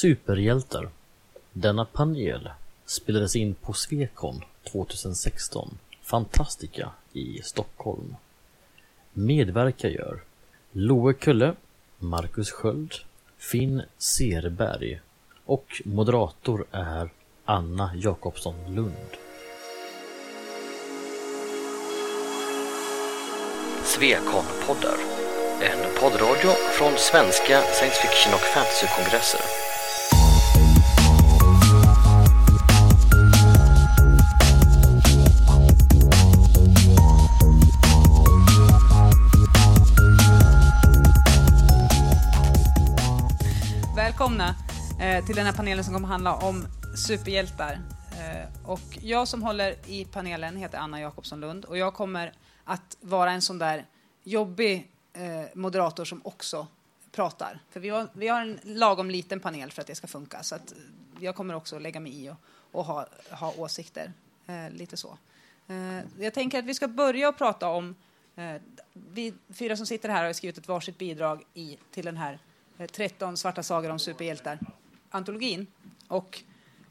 Superhjältar. Denna panel spelades in på Svekon 2016, Fantastica i Stockholm. Medverkar gör Loe Kulle, Marcus Sköld, Finn Serberg och moderator är Anna Jakobsson Lund. Svekon-poddar. En poddradio från svenska science fiction och fantasykongresser. Eh, till den här panelen som kommer handla om superhjältar. Eh, och jag som håller i panelen heter Anna Jakobsson Lund och jag kommer att vara en sån där jobbig eh, moderator som också pratar. För vi har, vi har en lagom liten panel för att det ska funka. Så att jag kommer också lägga mig i och, och ha, ha åsikter. Eh, lite så. Eh, jag tänker att vi ska börja och prata om eh, vi fyra som sitter här har skrivit ett varsitt bidrag i, till den här eh, 13 svarta sagor om superhjältar antologin Och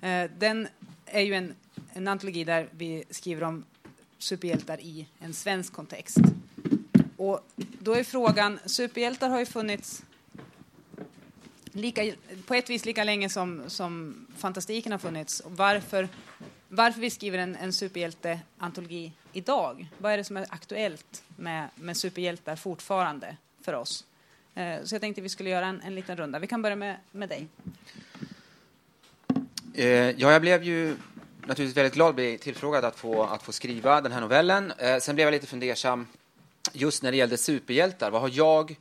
eh, den är ju en, en antologi där vi skriver om superhjältar i en svensk kontext. Och då är frågan, superhjältar har ju funnits lika, på ett vis lika länge som, som fantastiken har funnits. Och varför, varför vi skriver en, en superhjälteantologi idag? Vad är det som är aktuellt med, med superhjältar fortfarande för oss? Eh, så jag tänkte vi skulle göra en, en liten runda. Vi kan börja med, med dig. Eh, ja, jag blev ju naturligtvis väldigt glad att bli tillfrågad att få, att få skriva den här novellen. Eh, sen blev jag lite fundersam just när det gällde superhjältar. Vad har jag,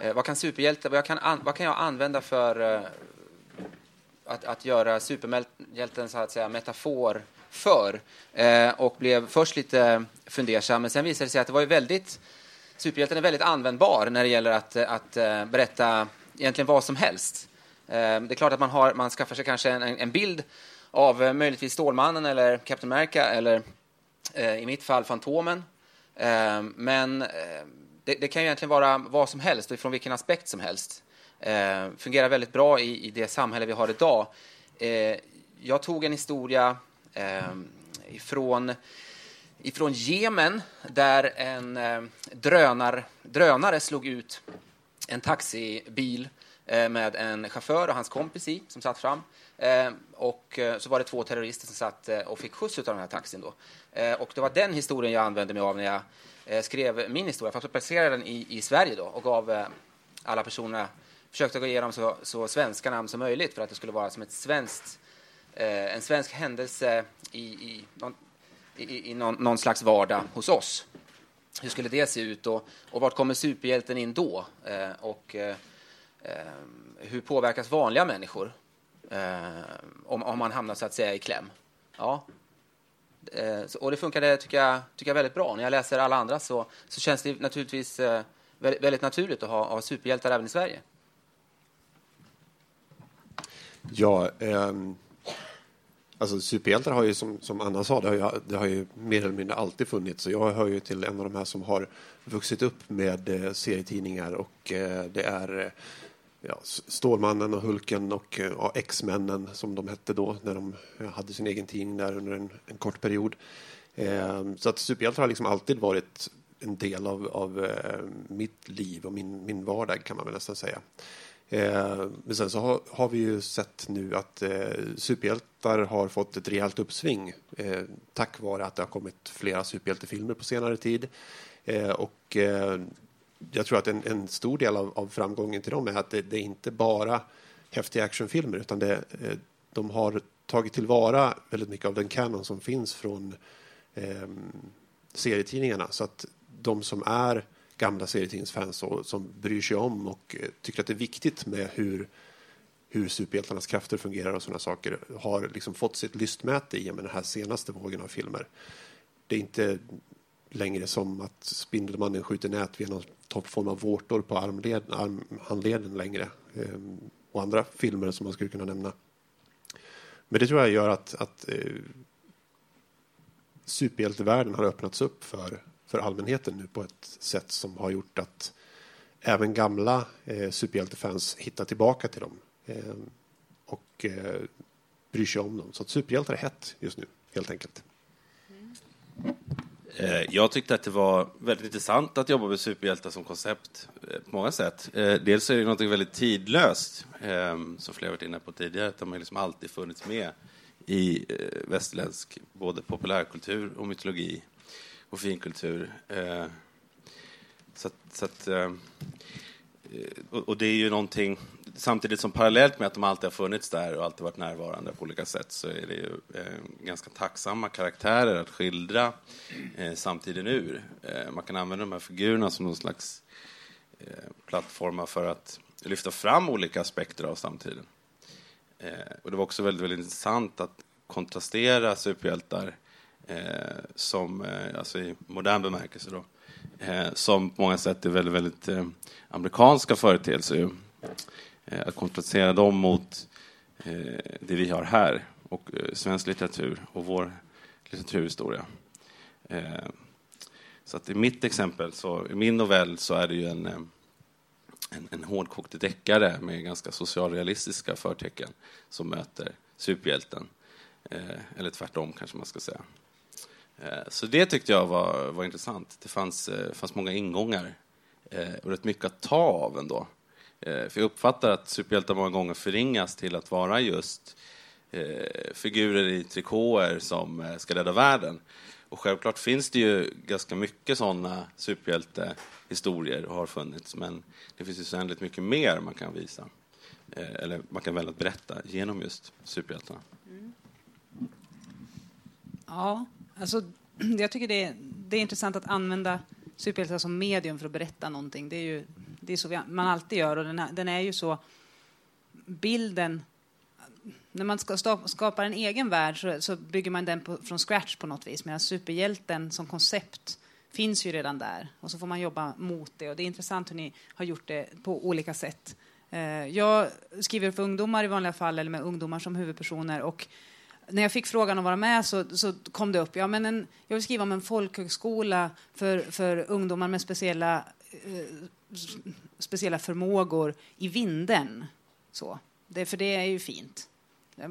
eh, vad kan superhjältar, vad, kan vad kan jag använda för att, att göra superhjälten så att säga metafor för? Och blev först lite fundersam, men sen visade det sig att det var ju väldigt, superhjälten är väldigt användbar när det gäller att, att berätta egentligen vad som helst. Ehm, det är klart att man, har, man skaffar sig kanske en, en bild av eh, möjligtvis Stålmannen eller Captain America eller eh, i mitt fall Fantomen. Ehm, men eh, det, det, kan ju egentligen vara vad som helst och från vilken aspekt som helst. Ehm, fungerar väldigt bra i, i det samhälle vi har idag. Jag tog en historia ifrån ifrån Jemen där en eh, drönar, drönare slog ut en taxibil eh, Eh, med en chaufför och hans kompis i som satt fram. Eh, och eh, så var det två terrorister som satt och fick skjuts av den här taxin. Då. Och det var den historien jag använde mig av när jag skrev min historia. Jag placerade den i, i Sverige då och gav alla personerna, försökte gå igenom så, så svenska namn som möjligt för att det skulle vara som ett svenskt, en svensk händelse i, i någon, i, i någon, någon, slags vardag hos oss. Hur skulle det se ut och, och vart kommer superhjälten in då? Och Eh, hur påverkas vanliga människor eh, om, om man hamnar så att säga i kläm? Ja. Eh, och det funkade tycker jag, tycker jag väldigt bra. När jag läser alla andra så, så känns det naturligtvis eh, väldigt, väldigt naturligt att ha, ha superhjältar även i Sverige. Ja, um Alltså superhjältar har ju som, som Anna sa, det har, ju, det har ju mer eller mindre alltid funnits. Så jag hör ju till en av de här som har vuxit upp med eh, serietidningar och eh, det är eh, ja, Stålmannen och Hulken och eh, ja, X-männen som de hette då när de eh, hade sin egen tidning där under en, en kort period. Eh, så att superhjältar har liksom alltid varit en del av, av eh, mitt liv och min, min vardag kan man väl nästan säga. Eh, men sen så har, har, vi ju sett nu att eh, superhjältar har fått ett rejält uppsving eh, tack vare att det har kommit flera superhjältefilmer på senare tid. Eh, och eh, jag tror att en, en stor del av, av, framgången till dem är att det, det är inte bara häftiga actionfilmer utan det, eh, de har tagit tillvara väldigt mycket av den kanon som finns från ehm, serietidningarna. Så att de som är gamla serietidningsfans och som bryr sig om och eh, tycker att det är viktigt med hur, hur superhjältarnas krafter fungerar och sådana saker har liksom fått sitt lystmäte i med den här senaste vågen av filmer. Det är inte längre som att Spindelmannen skjuter nät via någon toppform av vårtor på armled, armhandleden längre. Ehm, och andra filmer som man skulle kunna nämna. Men det tror jag gör att, att eh, superhjältevärlden har öppnats upp för för allmänheten nu på ett sätt som har gjort att även gamla eh, superhjältefans hittar tillbaka till dem. Eh, och eh, bryr sig om dem. Så att superhjältar är hett just nu, helt enkelt. Mm. Eh, jag tyckte att det var väldigt intressant att jobba med superhjältar som koncept eh, på många sätt. Eh, dels är det något väldigt tidlöst, ehm, som flera varit inne på tidigare, att de har liksom alltid funnits med i västerländsk både populärkultur och mytologi och finkultur. Så att, så att, ehm, och det är ju någonting, samtidigt som parallellt med att de alltid har funnits där och alltid varit närvarande på olika sätt så är det ju eh, ganska tacksamma karaktärer att skildra eh, samtiden ur. Eh, man kan använda de här figurerna som någon slags eh, plattformar för att lyfta fram olika aspekter av samtiden. Eh, och det var också väldigt, väldigt intressant att kontrastera superhjältar eh, som, eh, alltså i modern bemärkelse då, eh, som på många sätt är väldigt, väldigt eh, amerikanska företeelser. Eh, att kontrastera dem mot eh, det vi har här och eh, svensk litteratur och vår litteraturhistoria. Så att i mitt exempel, så, i min novell, så är det ju en, en, en hårdkokt deckare med ganska socialrealistiska förtecken som möter superhjälten. Eller tvärtom kanske man ska säga. Så det tyckte jag var, var intressant. Det fanns, fanns många ingångar och rätt mycket att ta av ändå. Eh, för jag uppfattar att superhjältar många gånger förringas till att vara just eh, figurer i trikåer som eh, ska rädda världen. Och självklart finns det ju ganska mycket sådana superhjältehistorier och har funnits, men det finns ju så oändligt mycket mer man kan visa. Eller man kan välja att berätta genom just superhjältarna. Ja, alltså jag tycker det är, det är intressant att använda superhjältar som medium för att berätta någonting. Det är ju det är så vi, man alltid gör och den, är- den är ju så bilden när man skapar en egen värld så, så bygger man den på, från scratch på något vis medan superhjälten som koncept finns ju redan där och så får man jobba mot det och det är intressant hur ni har gjort det på olika sätt. Eh, jag skriver för ungdomar i vanliga fall eller med ungdomar som huvudpersoner och när jag fick frågan att vara med så, så kom det upp, ja men en, jag vill skriva om en folkhögskola för, för ungdomar med speciella, eh, speciella förmågor i vinden. Så. Det, för det är ju fint.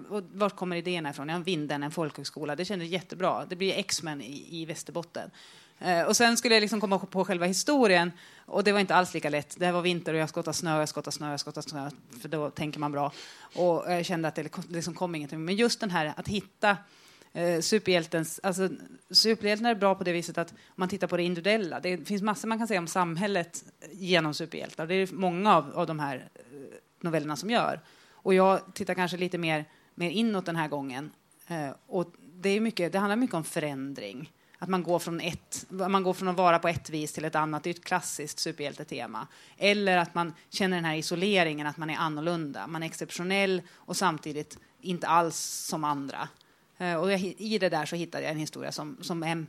Och vart kommer idéerna ifrån? Ja, vinden, en folkhögskola. Det kändes jättebra. Det blir X-Men i, i Västerbotten. Eh, och sen skulle jag liksom komma på själva historien och det var inte alls lika lätt. Det var vinter och jag skottade snö, jag skottade snö, jag skottade snö, för då tänker man bra. Och jag kände att det liksom kom ingenting. Men just den här att hitta eh, superhjältens... Alltså, superhjälten är bra på det viset att om man tittar på det individuella. Det finns massor man kan säga om samhället genom superhjältar. Det är många av, av de här eh, novellerna som gör. Och jag tittar kanske lite mer, mer inåt den här gången. Eh, och det, är mycket, det handlar mycket om förändring. Att man går, från ett, man går från att vara på ett vis till ett annat. Det är ett klassiskt superhjältetema. Eller att man känner den här isoleringen, att man är annorlunda. Man är exceptionell och samtidigt inte alls som andra. Eh, och jag, i det där så hittade jag en historia som, som en,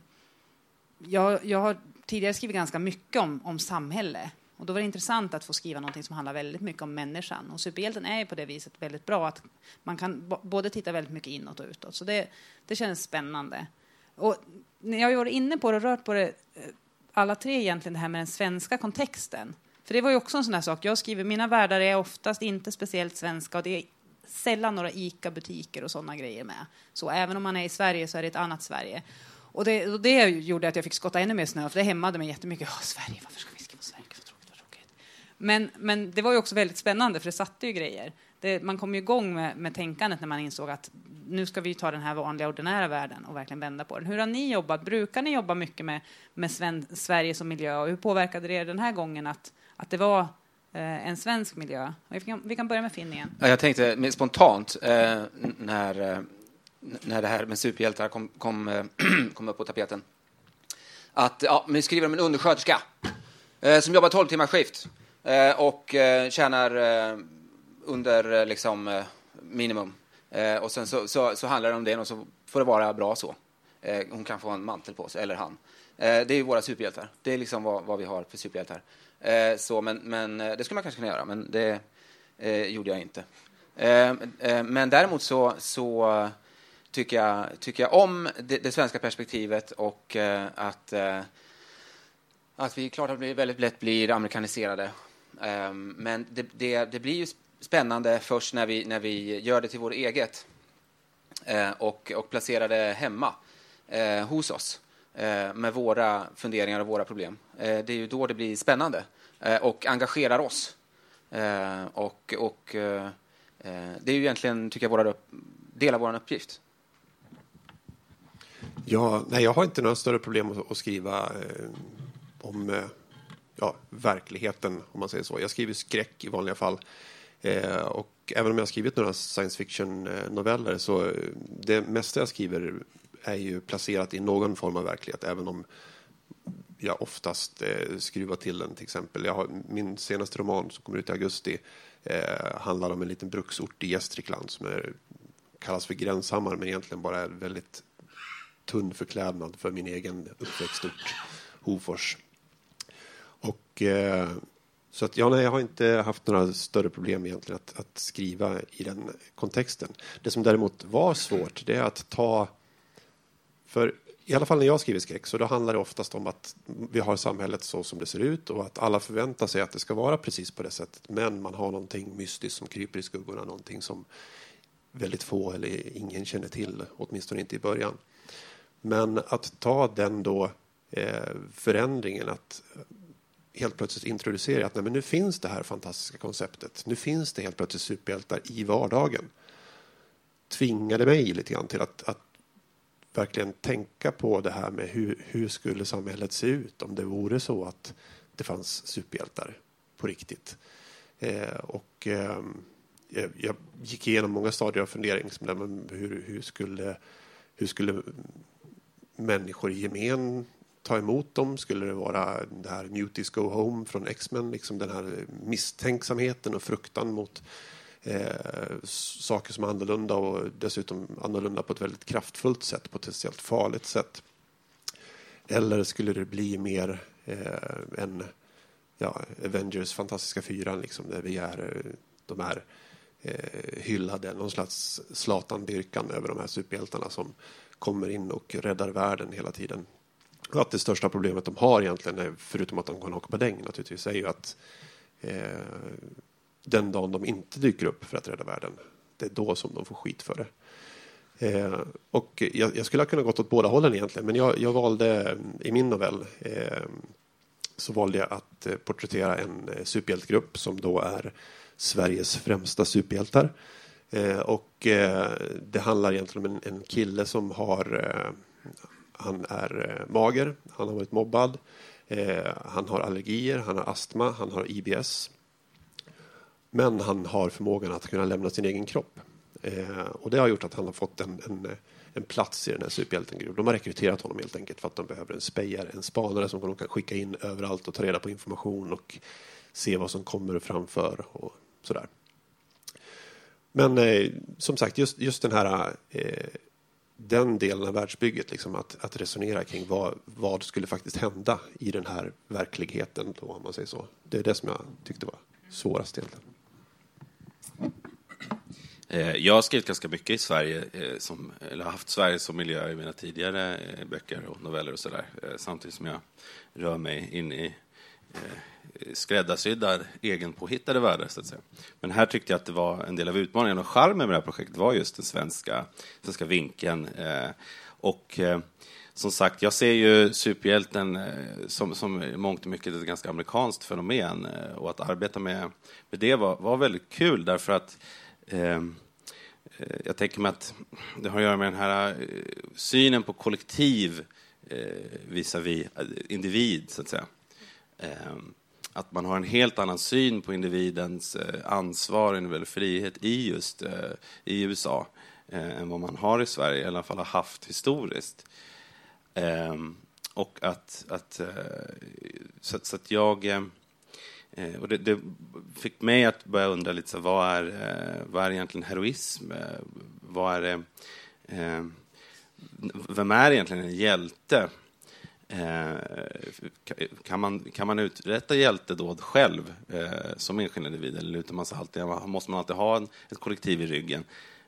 Jag, jag har tidigare skrivit ganska mycket om, om samhälle. Och då var det intressant att få skriva något som handlar väldigt mycket om människan. Och superhjälten är ju på det viset väldigt bra att man kan både titta väldigt mycket inåt och utåt. Så det, det känns spännande. Och när jag har varit inne på det och rört på det, eh, alla tre egentligen, det här med den svenska kontexten. För det var ju också en sån här sak. Jag skriver, mina världar är oftast inte speciellt svenska och det är sällan några ICA-butiker och sådana grejer med. Så även om man är i Sverige så är det ett annat Sverige. Och det, och det gjorde att jag fick skotta ännu mer snö, för det hämmade mig jättemycket. Ja, Sverige, varför ska vi skriva Sverige? Vad tråkigt, vad tråkigt. Men, men det var ju också väldigt spännande, för det satte ju grejer. Det, man kom ju igång med, med tänkandet när man insåg att nu ska vi ta den här vanliga ordinära världen och verkligen vända på den. Hur har ni jobbat? Brukar ni jobba mycket med, med Sven, Sverige som miljö? Och hur påverkade det er den här gången att, att det var Eh, en svensk miljö? Vi kan, vi kan börja med Finn igen. Ja, Jag tänkte spontant eh, när, eh, när det här med superhjältar kom, kom, eh, kom upp på tapeten. Att ja, vi skriver om en undersköterska eh, som jobbar 12 timmars skift eh, och eh, tjänar eh, under liksom, eh, minimum. Eh, och sen så, så, så handlar det om det och så får det vara bra så. Eh, hon kan få en mantel på sig, eller han. Eh, det är ju våra superhjältar. Det är liksom vad, vad vi har för superhjältar. Eh, så, men, men eh, det skulle man kanske kunna göra, men det eh, gjorde jag inte. Eh, eh, men däremot så, så tycker, jag, tycker jag om det, det svenska perspektivet och eh, att, eh, att vi klart att vi väldigt lätt blir amerikaniserade. Eh, men det, det, det blir ju spännande först när vi, när vi gör det till vårt eget eh, och, och placerar det hemma eh, hos oss eh, Eh, med våra funderingar och våra problem. Eh, det är ju då det blir spännande eh, och engagerar oss. Eh, och och eh, eh det är ju egentligen, tycker jag, våra, del av vår uppgift. Ja, nej, jag har inte några större problem att, att skriva eh, om eh, ja, verkligheten, om man säger så. Jag skriver skräck i vanliga fall. Eh, och även om jag har skrivit några science fiction-noveller eh, så det mesta jag skriver är ju placerat i någon form av verklighet, även om jag oftast eh, skruvar till den. Till exempel, jag har, min senaste roman som kommer ut i augusti eh, handlar om en liten bruksort i Gästrikland som är, kallas för Gränshammar, men egentligen bara är väldigt tunn förklädnad för min egen uppväxtort, Hofors. Och, eh, så att, ja, nej, jag har inte haft några större problem egentligen att, att skriva i den kontexten. Det som däremot var svårt, det är att ta... För i alla fall när jag skriver skräck, så då handlar det oftast om att vi har samhället så som det ser ut och att alla förväntar sig att det ska vara precis på det sättet. Men man har någonting mystiskt som kryper i skuggorna, någonting som väldigt få eller ingen känner till, åtminstone inte i början. Men att ta den då eh, förändringen att helt plötsligt introducera att nej, men nu finns det här fantastiska konceptet. Nu finns det helt plötsligt superhjältar i vardagen. Tvingade mig lite grann till att, att verkligen tänka på det här med hur, hur skulle samhället se ut om det vore så att det fanns superhjältar på riktigt. Eh, och eh, jag, gick igenom många stadier av fundering. Hur, hur, skulle, hur skulle människor i gemen ta emot dem? Skulle det vara det här Muties Go Home från X-Men, liksom den här misstänksamheten och fruktan mot eh, saker som är annorlunda och dessutom annorlunda på ett väldigt kraftfullt sätt, potentiellt farligt sätt? Eller skulle det bli mer eh, en ja, Avengers fantastiska fyran, liksom, där vi är eh, de här eh, hyllade, någon slags Zlatan-dyrkan över de här superhjältarna som kommer in och räddar världen hela tiden. Och att det största problemet de har egentligen, är, förutom att de kan åka på däng naturligtvis, är ju att eh, den dagen de inte dyker upp för att rädda världen, det är då som de får skit för det. Eh, och jag, jag, skulle ha kunnat gått åt båda hållen egentligen, men jag, jag valde eh, i min novell eh, så valde jag att eh, porträttera en eh, superhjältegrupp som då är Sveriges främsta superhjältar. Eh, och eh, det handlar egentligen om en, en kille som har eh, han är mager, han har varit mobbad, han har allergier, han har astma, han har IBS. Men han har förmågan att kunna lämna sin egen kropp. Eh, och det har gjort att han har fått en, en, en plats i den här superhjältengruppen. De har rekryterat honom helt enkelt för att de behöver en spejare, en spanare som de kan skicka in överallt och ta reda på information och se vad som kommer framför och sådär. Men eh, som sagt, just, just den här eh, den delen av världsbygget, liksom att, att resonera kring vad, vad skulle faktiskt hända i den här verkligheten, då, om man säger så. Det är det som jag tyckte var svårast egentligen. Eh, jag har skrivit ganska mycket i Sverige, eh, som, eller haft Sverige som miljö i mina tidigare eh, böcker och noveller och sådär. Samtidigt som jag rör mig in i skräddarsydda, egenpåhittade världar. Så att säga. Men här tyckte jag att det var en del av utmaningen och charmen med det här projektet var just den svenska, svenska vinkeln. Och som sagt, jag ser ju superhjälten eh, som, som, i mångt och mycket ett ganska amerikanskt fenomen eh, och att arbeta med, med det var, var väldigt kul därför att ehm, eh, jag tänker mig att det har att göra med den här eh, synen på kollektiv visavi individ, så att säga ehm, att man har en helt annan syn på individens ansvar ansvar, individuell frihet i just eh, i USA eh, än vad man har i Sverige, i alla fall har haft historiskt. Ehm, och att, att eh, så, så att jag eh, och det, det, fick mig att börja undra lite så vad är, eh, vad är egentligen heroism? Vad är det, ehm, vem är egentligen en hjälte? Kan, man, kan man uträtta hjältedåd själv eh, som enskild individ eller lutar man sig alltid, måste man alltid ha en, ett kollektiv i ryggen?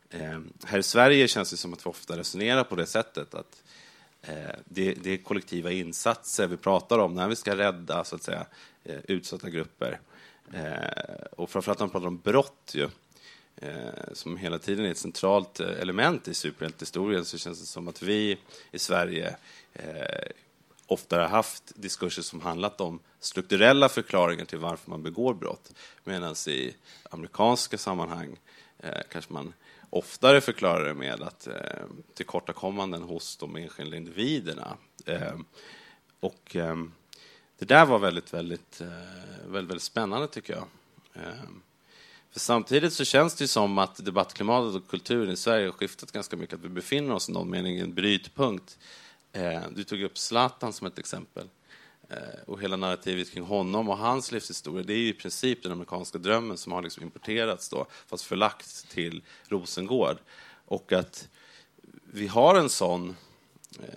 Eh, här i Sverige känns det som att vi ofta resonerar på det sättet att Eh, det, det, är kollektiva insatser vi pratar om när vi ska rädda så att säga, eh, utsatta grupper. Eh, och framförallt när man pratar om brott ju, som hela tiden är ett centralt element i superhjältehistorien så känns det som att vi i Sverige oftare ofta har haft diskurser som handlat om strukturella förklaringar till varför man begår brott. Medan i amerikanska sammanhang kanske man oftare förklarar det med att eh, tillkortakommanden hos de enskilda individerna. Eh, och eh, det där var väldigt, väldigt, eh, väldigt, väldigt spännande tycker jag. Eh, för samtidigt så känns det som att debattklimatet och kulturen i Sverige har skiftat ganska mycket, att vi befinner oss i någon mening i en brytpunkt. Eh, du tog upp Zlatan som ett exempel. Eh, och hela narrativet kring honom och hans livshistoria, det är ju i princip den amerikanska drömmen som har liksom importerats då, fast förlagt till Rosengård. Och att vi har en sån, eh,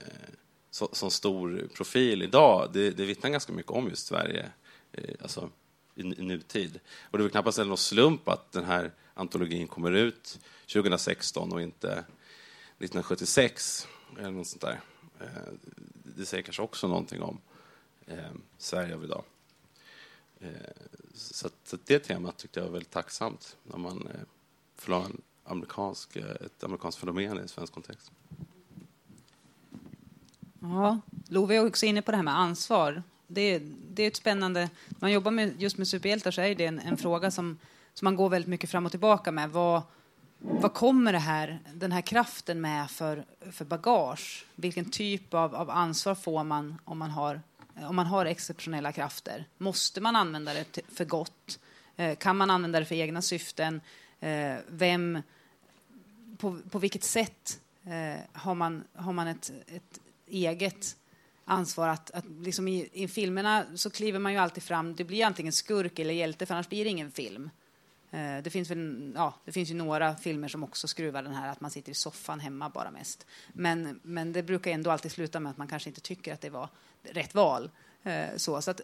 så, sån stor profil idag, det, det vittnar ganska mycket om just Sverige. Eh, alltså, i, i nutid. Och det är väl knappast någon slump att den här antologin kommer ut 2016 och inte 1976 eller något sånt där. Eh, det säger kanske också någonting om eh, Sverige av idag. Eh, så, så det temat tyckte jag var väldigt tacksamt när man eh, förlade en amerikansk, eh, ett amerikanskt fenomen i en svensk kontext. Ja, Love är också inne på det här med ansvar det, är, det är ett spännande... När Man jobbar med, just med superhjältar så är det en, en fråga som, som man går väldigt mycket fram och tillbaka med. Vad, vad kommer det här, den här kraften med för, för bagage? Vilken typ av, av ansvar får man om man, har, Eh, om man har exceptionella krafter? Måste man använda det för gott? Eh, kan man använda det för egna syften? Eh, vem, på, på vilket sätt har man, har man ett, ett eget ansvar att, att liksom i, i, filmerna så kliver man ju alltid fram, det blir antingen skurk eller hjälte för annars blir det ingen film. Eh, det finns, väl, ja, det finns ju några filmer som också skruvar den här att man sitter i soffan hemma bara mest. Men, men det brukar ändå alltid sluta med att man kanske inte tycker att det var rätt val. Eh, så, så att,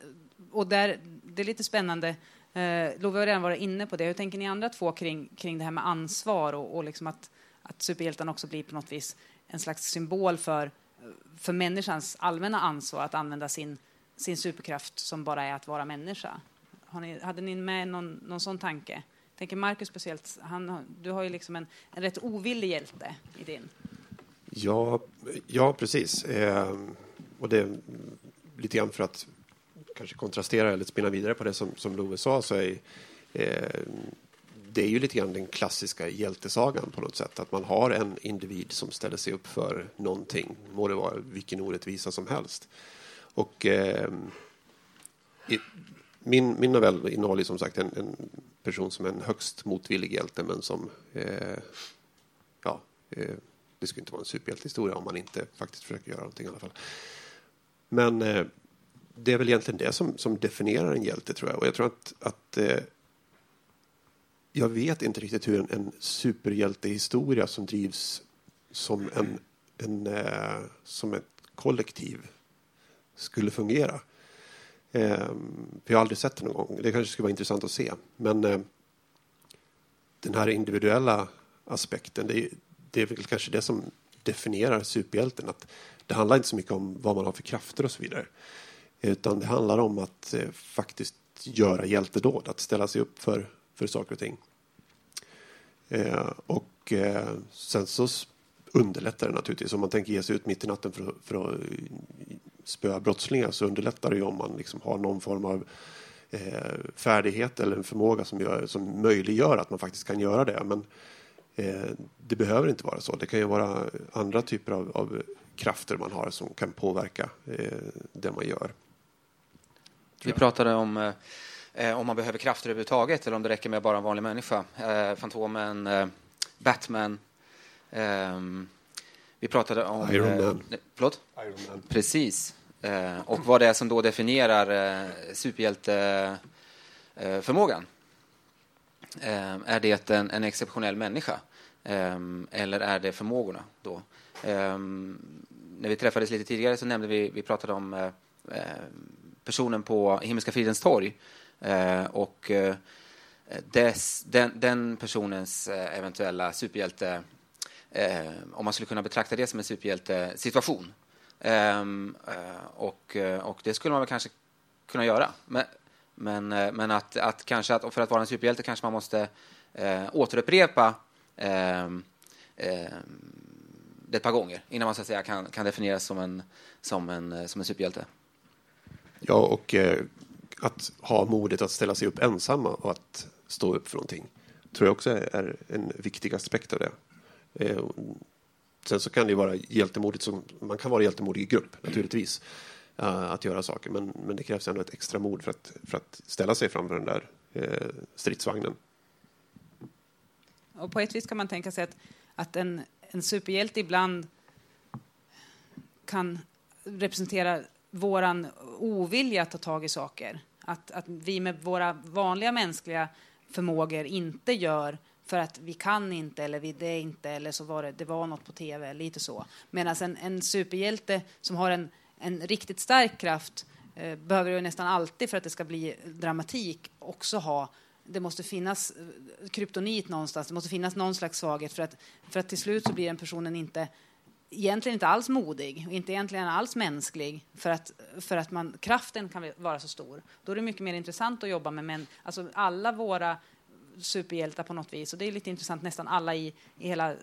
och där, det är lite spännande. Eh, Love har redan varit inne på det. Hur tänker ni andra två kring, kring det här med ansvar och, och liksom att, att superhjältarna också blir på något vis en slags symbol för för människans allmänna ansvar att använda sin, sin superkraft som bara är att vara människa. Har ni, hade ni med någon, någon sån tanke? Tänker Marcus speciellt, han, du har ju liksom en, en rätt ovillig hjälte i din. Ja, ja precis. Eh, och det är lite grann för att kanske kontrastera eller spinna vidare på det som, som Love sa så är eh, det är ju lite grann den klassiska hjältesagan på något sätt. Att man har en individ som ställer sig upp för någonting, må det vara vilken orättvisa som helst. Och eh, i, min, min novell innehåller som sagt en, en, person som är en högst motvillig hjälte men som, eh, ja, eh, det skulle inte vara en superhjältehistoria om man inte faktiskt försöker göra någonting i alla fall. Men eh, det är väl egentligen det som, som definierar en hjälte tror jag. Och jag tror att, att eh, jag vet inte riktigt hur en, en superhjältehistoria som drivs som, en, en eh, som ett kollektiv skulle fungera. Eh, för jag har aldrig sett det någon gång. Det kanske skulle vara intressant att se. Men eh, den här individuella aspekten, det är, det är väl kanske det som definierar superhjälten. Att det handlar inte så mycket om vad man har för krafter och så vidare. Utan det handlar om att eh, faktiskt göra hjältedåd, att ställa sig upp för för saker och ting. Eh, och eh, sen så underlättar det naturligtvis. Om man tänker ge sig ut mitt i natten för, för att eh, spöa brottslingar så underlättar det ju om man liksom har någon form av eh, färdighet eller en förmåga som, gör, som möjliggör att man faktiskt kan göra det. Men eh, det behöver inte vara så. Det kan ju vara andra typer av, av krafter man har som kan påverka eh, det man gör. Vi pratade om eh, om man behöver krafter överhuvudtaget eller om det räcker med bara en vanlig människa. Eh, Fantomen, eh, Batman. Ehm, vi pratade om... Iron Man. Eh, förlåt? Iron Man. Precis. Eh, och vad det är som då definierar eh, superhjälteförmågan. Ehm, är det en, en exceptionell människa? Ehm, eller är det förmågorna då? när vi träffades lite tidigare så nämnde vi, vi pratade om eh, personen på Himmelska fridens torg Eh, och eh, dess, den, den, personens eh, eventuella superhjälte, Eh, om man skulle kunna betrakta det som en superhjältesituation. Ehm, eh, och, eh, och det skulle man väl kanske kunna göra. Men Men, men att, att kanske att, för att vara en superhjälte kanske man måste eh, återupprepa eh, eh, det ett par gånger innan man så att säga kan, kan definieras som en, som en, som en superhjälte. Ja, och eh, att ha modet att ställa sig upp ensamma och att stå upp för någonting tror jag också är en viktig aspekt av det. Eh, sen så kan det ju vara hjältemodigt, som, man kan vara hjältemodig i grupp naturligtvis, eh, att göra saker, men, men det krävs ändå ett extra mod för att, för att ställa sig framför den där eh, stridsvagnen. Och på ett vis kan man tänka sig att, att en, en superhjälte ibland kan representera våran ovilja att ta tag i saker. Att, att vi med våra vanliga mänskliga förmågor inte gör för att vi kan inte eller vi det inte eller så var det, det var något på tv, lite så. Medan en, en superhjälte som har en, en riktigt stark kraft eh, behöver ju nästan alltid för att det ska bli dramatik också ha det måste finnas eh, kryptonit någonstans, det måste finnas någon slags svaghet för att, för att till slut så blir den personen inte egentligen inte alls modig och inte egentligen alls mänsklig för att, för att man, kraften kan vara så stor. Då är det mycket mer intressant att jobba med män. Alltså alla våra superhjältar på något vis och det är lite intressant nästan alla i, i hela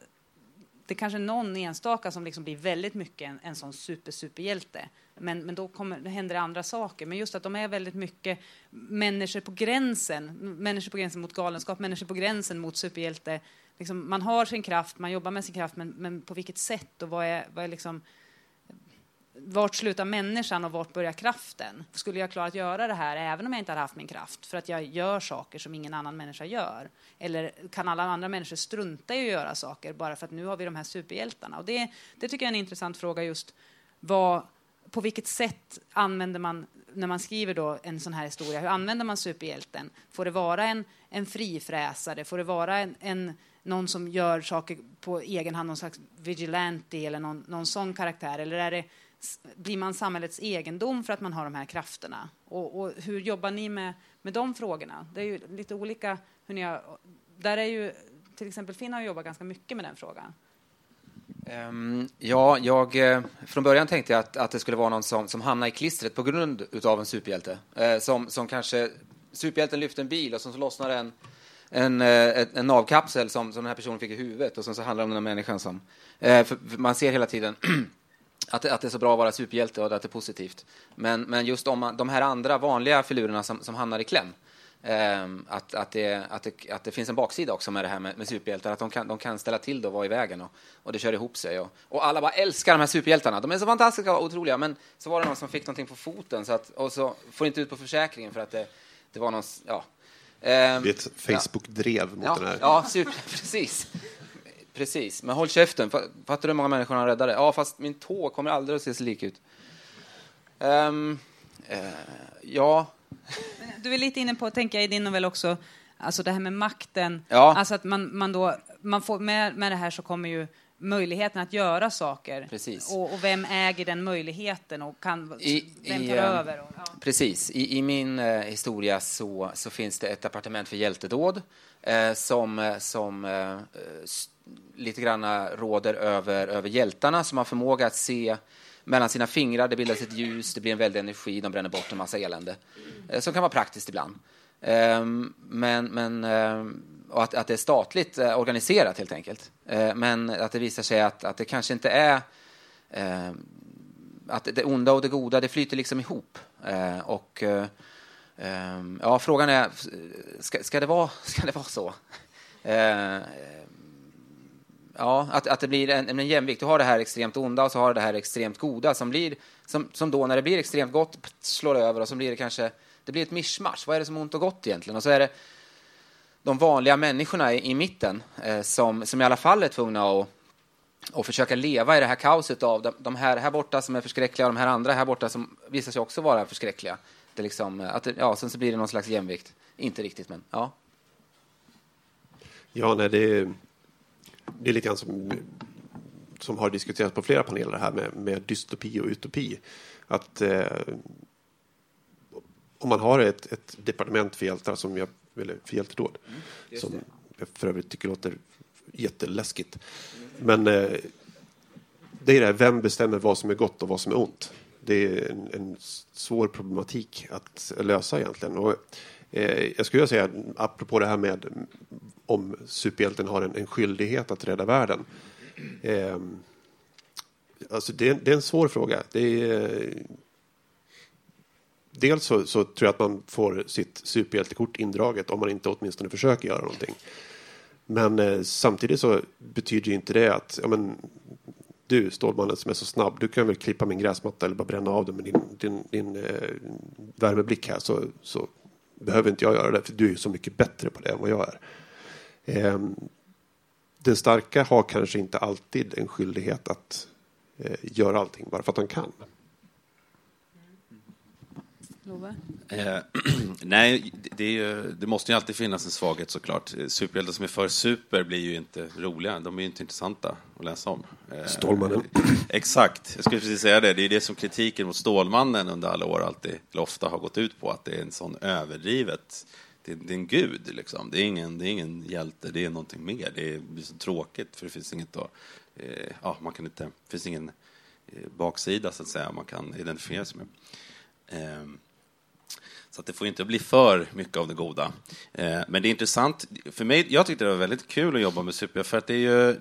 det är kanske någon enstaka som liksom blir väldigt mycket en, en sån super superhjälte. Men, men då, kommer, då händer det andra saker. Men just att de är väldigt mycket människor på gränsen. Människor på gränsen mot galenskap, människor på gränsen mot superhjälte liksom, man har sin kraft, man jobbar med sin kraft, men, men på vilket sätt och vad är, vad är liksom, vart slutar människan och vart börjar kraften? Skulle jag klara att göra det här även om jag inte hade haft min kraft? För att jag gör saker som ingen annan människa gör? Eller kan alla andra människor strunta i att göra saker bara för att nu har vi de här superhjältarna? Och det, det tycker jag är en intressant fråga just vad, på vilket sätt använder man när man skriver då en sån här historia, hur använder man superhjälten? Får det vara en, en frifräsare? Får det vara en, en någon som gör saker på egen hand, någon slags vigilante eller någon, någon sån karaktär? Eller är det, blir man samhällets egendom för att man har de här krafterna? Och, och, hur jobbar ni med, med de frågorna? Det är ju lite olika hur ni har, Där är ju, till exempel Finn har jobbat ganska mycket med den frågan. Um, ja, jag, eh, från början tänkte jag att, att det skulle vara någon som, som hamnar i klistret på grund av en superhjälte. Uh, som, som kanske, superhjälten lyfter en bil och så lossnar en en, eh, en navkapsel som, som den här personen fick i huvudet och sen så handlar det om den här människan som... Eh, för, för man ser hela tiden att, att det är så bra att vara superhjälte och att det är positivt. Men, men just om de här andra vanliga filurerna som, som hamnar i kläm, eh, att, att, det, att, det, att det finns en baksida också med det här med, med superhjältar, att de kan, de kan ställa till det och vara i vägen och, och det kör ihop sig. Och, och alla bara älskar de här superhjältarna, de är så fantastiska och otroliga, men så var det någon som fick någonting på foten så att, och så får inte ut på försäkringen för att det, det var någon, ja, det är ett Facebook-drev mot ja, den här. Ja, super, precis. Precis, men håll käften. Fattar du hur många människor han räddade? Ja, fast min tå kommer aldrig att se sig lik ut. Um, uh, ja. Du är lite inne på, tänker jag, i din novell också, alltså det här med makten. Ja. Alltså att man, man då, man får, med, med det här så kommer ju möjligheten att göra saker. Precis. Och, och, vem äger den möjligheten och kan, I, vem tar i, över? Och, ja. Precis. I, i min eh, historia så, så finns det ett departement för hjältedåd eh, som, eh, som eh, lite grann råder över, över hjältarna som har förmåga att se mellan sina fingrar, det bildas ett ljus, det blir en väldig energi, de bränner bort en massa elände. Eh, som kan vara praktiskt ibland. Ehm, men, men ehm, och att, att det är statligt eh, organiserat helt enkelt. Eh, men att det visar sig att, att det kanske inte är eh, att det onda och det goda, det flyter liksom ihop. Och ja, frågan är, ska, ska, det, vara, ska det vara så? ja, att, att det blir en, en jämvikt. Du har det här extremt onda och så har du det här extremt goda som blir, som, som då när det blir extremt gott slår över och så blir det kanske, det blir ett mischmasch. Vad är det som är ont och gott egentligen? Och så är det de vanliga människorna i, i mitten eh, som, som i alla fall är tvungna att och försöka leva i det här kaoset av de, de, här här borta som är förskräckliga och de här andra här borta som visar sig också vara förskräckliga. Det liksom, eh, att det, ja, sen så blir det någon slags jämvikt. Inte riktigt, men ja. Ja, nej, det, är, det är lite grann som, som har diskuterats på flera paneler här med, med dystopi och utopi. Att eh, om man har ett, ett departement för hjältar som jag eller för hjältedåd. Mm, som jag för övrigt tycker låter jätteläskigt. Men eh, det är det här, vem bestämmer vad som är gott och vad som är ont? det är en, en svår problematik att lösa egentligen. Och, eh, jag skulle säga, apropå det här med om superhjälten har en, en skyldighet att rädda världen. Eh, alltså det, det, är en svår fråga. Det är, dels så, så, tror jag att man får sitt superhjältekort indraget om man inte åtminstone försöker göra någonting. Men eh, samtidigt så betyder ju inte det att ja, men, du Stålmannen som är så snabb, du kan väl klippa min gräsmatta eller bara bränna av den med din, din, din eh, värmeblick här så, så behöver inte jag göra det för du är så mycket bättre på det än vad jag är. Eh, den starka har kanske inte alltid en skyldighet att eh, göra allting bara för att han kan. Love? Eh, nej, det, ju, det, måste ju alltid finnas en svaghet såklart. Superhjältar som är för super blir ju inte roliga. De är ju inte intressanta att läsa om. Eh, Stålmannen. Exakt, jag skulle precis säga det. Det är det som kritiken mot Stålmannen under alla år alltid, eller ofta har gått ut på, att det är en sån överdrivet det, det är en gud, liksom. det, är ingen, det är ingen hjälte, det är någonting mer. Det, är, det så tråkigt, för det finns inget att... Eh, ja, man kan inte, det finns ingen eh, baksida, så att säga, man kan identifiera sig med. Eh, så att det får inte bli för mycket av det goda. Eh, men det är intressant. För mig, jag tyckte det var väldigt kul att jobba med super, för att det är ju,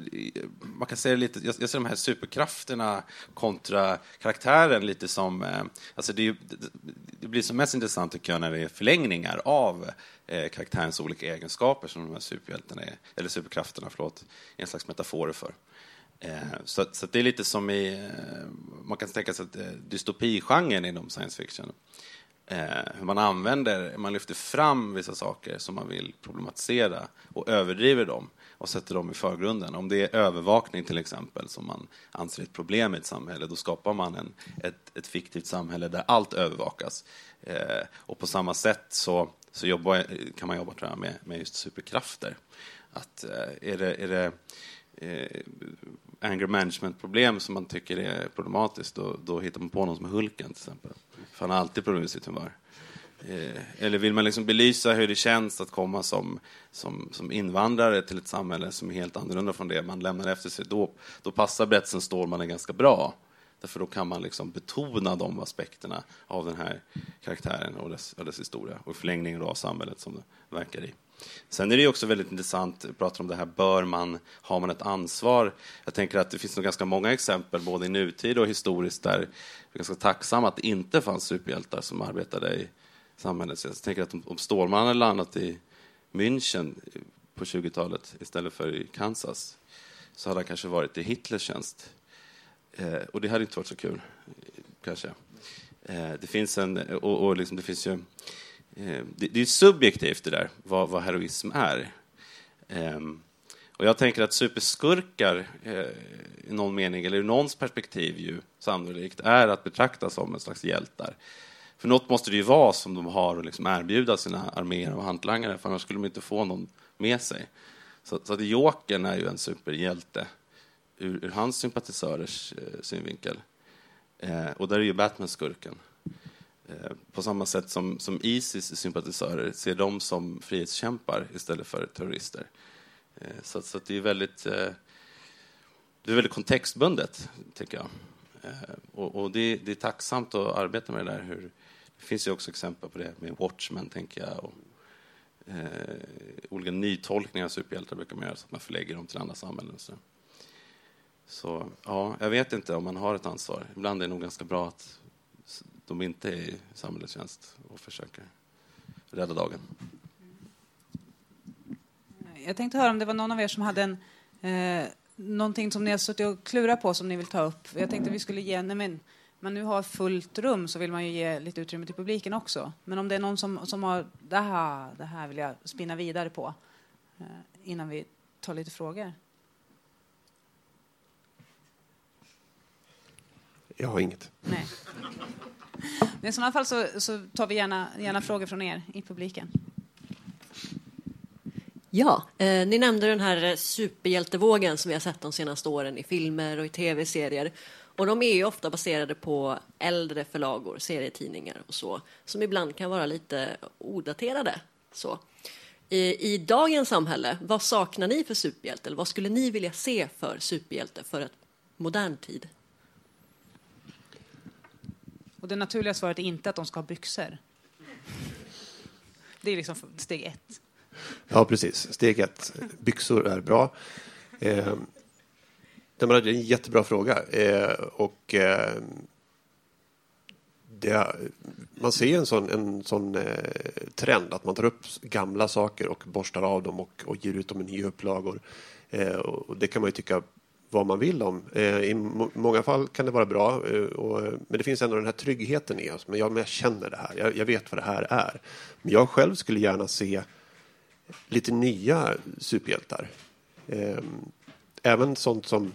man kan säga lite, jag, ser de här superkrafterna kontra karaktären lite som, eh, alltså det, det, blir som mest intressant tycker jag när det är förlängningar av eh, karaktärens olika egenskaper som de här superhjältarna är, eller superkrafterna, förlåt, en slags metaforer för. Eh, så, så det är lite som i, eh, man kan tänka sig att eh, dystopigenren inom science fiction eh, Eh, hur man använder, man lyfter fram vissa saker som man vill problematisera och överdriver dem och sätter dem i förgrunden. Om det är övervakning till exempel som man anser är ett problem i ett samhälle, då skapar man en, ett, ett fiktivt samhälle där allt övervakas. Eh, och på samma sätt så, så jobbar, kan man jobba tror jag, med, med just superkrafter. Att, eh, är det, är det eh, anger management-problem som man tycker är problematiskt, då, då hittar man på någon som är Hulken till exempel. För han har alltid problem med sitt humör. Eh, eller vill man liksom belysa hur det känns att komma som, som, som invandrare till ett samhälle som är helt annorlunda från det man lämnar efter sig, då, då passar berättelsen Stålmannen ganska bra. Därför då kan man liksom betona de aspekterna av den här karaktären och dess, och dess historia och i förlängningen av samhället som det verkar i. Sen är det också väldigt intressant, att prata om det här, bör man, har man ett ansvar? Jag tänker att det finns nog ganska många exempel, både i nutid och historiskt, där vi är ganska tacksamma att det inte fanns superhjältar som arbetade i samhället. Jag tänker att om Stålmannen hade landat i München på 20-talet istället för i Kansas, så hade han kanske varit i Hitlers tjänst. Eh, och det hade inte varit så kul, kanske. Eh, det finns en, och, och liksom, det finns ju Eh, det, det är subjektivt det där, vad, vad heroism är. Ehm, och jag tänker att superskurkar eh, i någon mening, eller ur någons perspektiv ju sannolikt, är att betrakta som en slags hjältar. För något måste det ju vara som de har att liksom erbjuda sina arméer och hantlangare, för annars skulle de inte få någon med sig. Så, så att Jokern är ju en superhjälte ur, ur hans sympatisörers eh, synvinkel. Eh, och där är ju Batman skurken. Eh, på samma sätt som, som Isis sympatisörer ser dem som frihetskämpar istället för terrorister. Eh, så, så det är väldigt, eh, det är väldigt kontextbundet, tycker jag. Eh, och, och det, det, är tacksamt att arbeta med det där. Hur, det finns ju också exempel på det med Watchmen, tänker jag. Och, eh, olika nytolkningar av superhjältar brukar man göra, så att man förlägger dem till andra samhällen. Så. så ja, jag vet inte om man har ett ansvar. Ibland är det nog ganska bra att de inte är i samhällets tjänst och försöker rädda dagen. Jag tänkte höra om det var någon av er som hade en, eh, någonting som ni har suttit och klurat på som ni vill ta upp. Jag tänkte vi skulle ge, nej men, man nu har fullt rum så vill man ju ge lite utrymme till publiken också. Men om det är någon som, som har, det här, det här vill jag spinna vidare på eh, innan vi tar lite frågor. Jag har inget. Nej. Men I sådana fall så, så, tar vi gärna, gärna frågor från er i publiken. Ja, eh, ni nämnde den här superhjältevågen som vi har sett de senaste åren i filmer och i tv-serier. Och de är ju ofta baserade på äldre förlagor, serietidningar och så, som ibland kan vara lite odaterade. Så. I, I dagens samhälle, vad saknar ni för superhjälte? Eller vad skulle ni vilja se för superhjälte för ett modern tid? Och det naturliga svaret är inte att de ska ha byxor. Det är liksom steg ett. Ja, precis. Steg ett. Byxor är bra. Eh, det är en jättebra fråga. Eh, och eh, det, man ser en sån, en sån eh, trend att man tar upp gamla saker och borstar av dem och, och ger ut dem i nya upplagor. Eh, och det kan man ju tycka vad man vill om. Eh, I många fall kan det vara bra, eh, och, men det finns ändå den här tryggheten i oss. Men jag, men jag känner det här, jag, jag, vet vad det här är. Men jag själv skulle gärna se lite nya superhjältar. Eh, även sånt som